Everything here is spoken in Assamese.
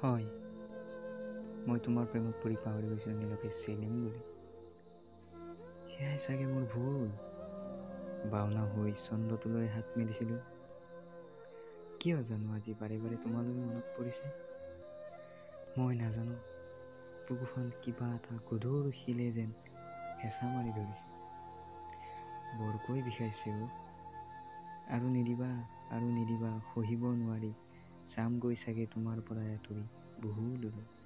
হয়। মই তোমাৰ প্ৰেমত পৰি পাহৰি গৈছিলোঁ নিজকে চেলিম বুলি। সেয়াই চাগে মোৰ ভুল। বাওনা হৈ চন্দ্ৰটোলৈ হাত মেলিছিলোঁ। কিয় জানো আজি বাৰে বাৰে তোমালৈ মনত পৰিছে? মই নাজানো। বুকুখন কিবা এটা গধুৰ শিলে যেন হেঁচা মাৰি ধৰিছে। বৰকৈ বিষাইছে আৰু নিদিবা আৰু নিদিবা সহিব নোৱাৰি। যামগৈ চাগে তোমাৰ পৰা আঁতৰি বহু দূৰত